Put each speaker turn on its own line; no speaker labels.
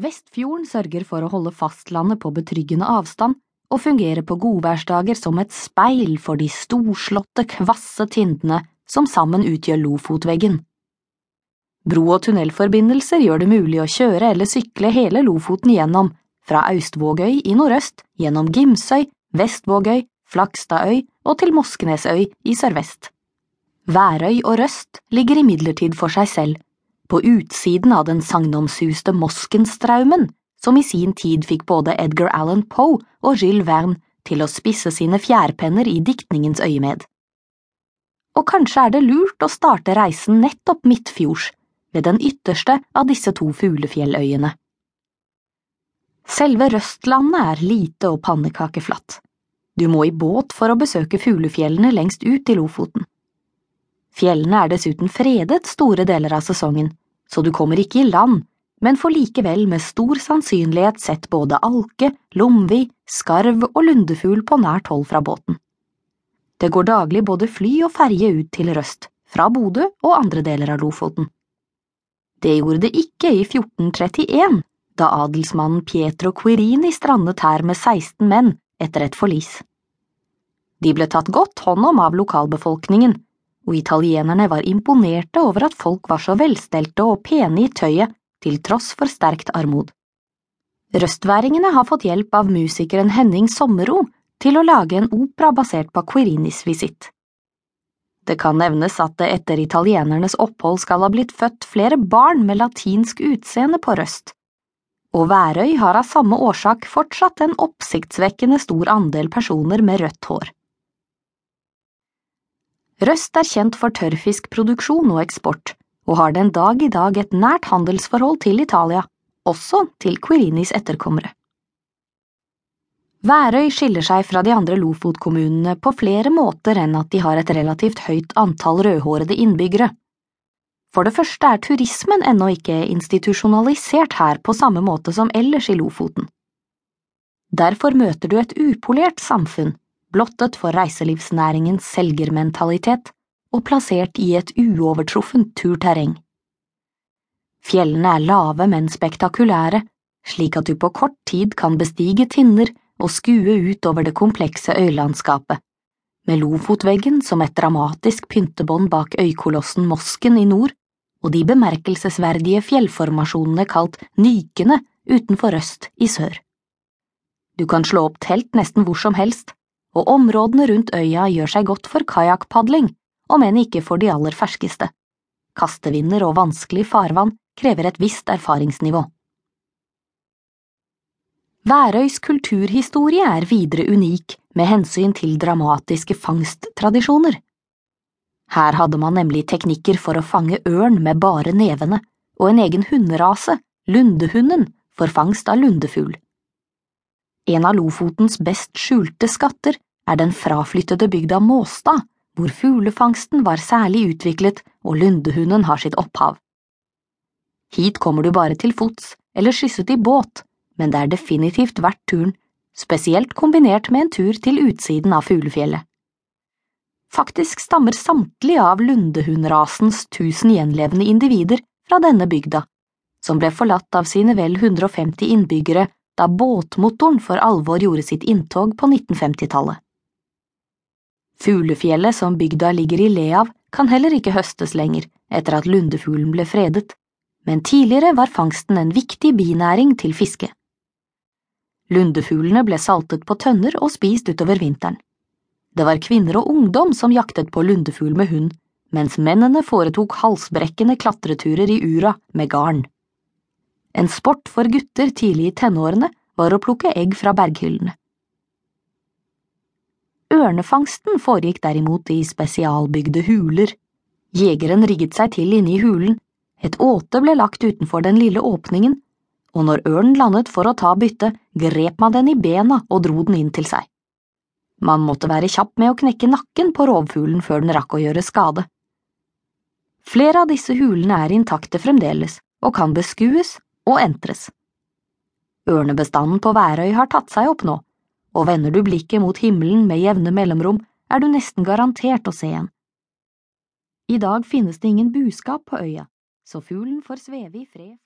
Vestfjorden sørger for å holde fastlandet på betryggende avstand og fungerer på godværsdager som et speil for de storslåtte, kvasse tindene som sammen utgjør Lofotveggen. Bro- og tunnelforbindelser gjør det mulig å kjøre eller sykle hele Lofoten gjennom, fra Austvågøy i nordøst, gjennom Gimsøy, Vestvågøy, Flakstadøy og til Moskenesøy i sørvest. Værøy og Røst ligger imidlertid for seg selv, på utsiden av den sagnomsuste Moskenstraumen, som i sin tid fikk både Edgar Allan Poe og Gilles Verne til å spisse sine fjærpenner i diktningens øyemed. Og kanskje er det lurt å starte reisen nettopp midtfjords, ved den ytterste av disse to fuglefjelløyene. Selve Røstlandet er lite og pannekakeflatt. Du må i båt for å besøke fuglefjellene lengst ut i Lofoten. Fjellene er dessuten fredet store deler av sesongen, så du kommer ikke i land, men får likevel med stor sannsynlighet sett både alke, lomvi, skarv og lundefugl på nært hold fra båten. Det går daglig både fly og ferje ut til Røst, fra Bodø og andre deler av Lofoten. Det gjorde det ikke i 1431, da adelsmannen Pietro Quirini strandet her med 16 menn etter et forlis. De ble tatt godt hånd om av lokalbefolkningen, og italienerne var imponerte over at folk var så velstelte og pene i tøyet til tross for sterkt armod. Røstværingene har fått hjelp av musikeren Henning Sommero til å lage en opera basert på Quirinis visitt. Det kan nevnes at det etter italienernes opphold skal ha blitt født flere barn med latinsk utseende på Røst, og Værøy har av samme årsak fortsatt en oppsiktsvekkende stor andel personer med rødt hår. Røst er kjent for tørrfiskproduksjon og eksport, og har den dag i dag et nært handelsforhold til Italia, også til Quirinis etterkommere. Værøy skiller seg fra de andre Lofot-kommunene på flere måter enn at de har et relativt høyt antall rødhårede innbyggere. For det første er turismen ennå ikke institusjonalisert her på samme måte som ellers i Lofoten. Derfor møter du et upolert samfunn blottet for reiselivsnæringens selgermentalitet og plassert i et uovertruffent turterreng. Fjellene er lave, men spektakulære, slik at du på kort tid kan bestige tinner og skue ut over det komplekse øylandskapet, med Lofotveggen som et dramatisk pyntebånd bak øykolossen Mosken i nord og de bemerkelsesverdige fjellformasjonene kalt Nykene utenfor Øst i sør. Du kan slå opp telt nesten hvor som helst, og områdene rundt øya gjør seg godt for kajakkpadling, om enn ikke for de aller ferskeste. Kastevinder og vanskelig farvann krever et visst erfaringsnivå. Værøys kulturhistorie er videre unik med hensyn til dramatiske fangsttradisjoner. Her hadde man nemlig teknikker for å fange ørn med bare nevene, og en egen hunderase, lundehunden, for fangst av lundefugl. En av Lofotens best skjulte skatter er den fraflyttede bygda Måstad, hvor fuglefangsten var særlig utviklet og lundehunden har sitt opphav. Hit kommer du bare til fots eller skysset i båt, men det er definitivt verdt turen, spesielt kombinert med en tur til utsiden av fuglefjellet. Faktisk stammer samtlige av lundehundrasens tusen gjenlevende individer fra denne bygda, som ble forlatt av sine vel 150 innbyggere da båtmotoren for alvor gjorde sitt inntog på 1950-tallet. Fuglefjellet som bygda ligger i le av, kan heller ikke høstes lenger etter at lundefuglen ble fredet, men tidligere var fangsten en viktig binæring til fiske. Lundefuglene ble saltet på tønner og spist utover vinteren. Det var kvinner og ungdom som jaktet på lundefugl med hund, mens mennene foretok halsbrekkende klatreturer i ura med garn. En sport for gutter tidlig i tenårene var å plukke egg fra berghyllene. Ørnefangsten foregikk derimot i spesialbygde huler. Jegeren rigget seg til inne i hulen, et åte ble lagt utenfor den lille åpningen, og når ørnen landet for å ta byttet, grep man den i bena og dro den inn til seg. Man måtte være kjapp med å knekke nakken på rovfuglen før den rakk å gjøre skade. Flere av disse hulene er intakte fremdeles og kan beskues og entres. Ørnebestanden på Værøy har tatt seg opp nå, og vender du blikket mot himmelen med jevne mellomrom, er du nesten garantert å se en. I dag finnes det ingen buskap på øya, så fuglen får sveve i fred.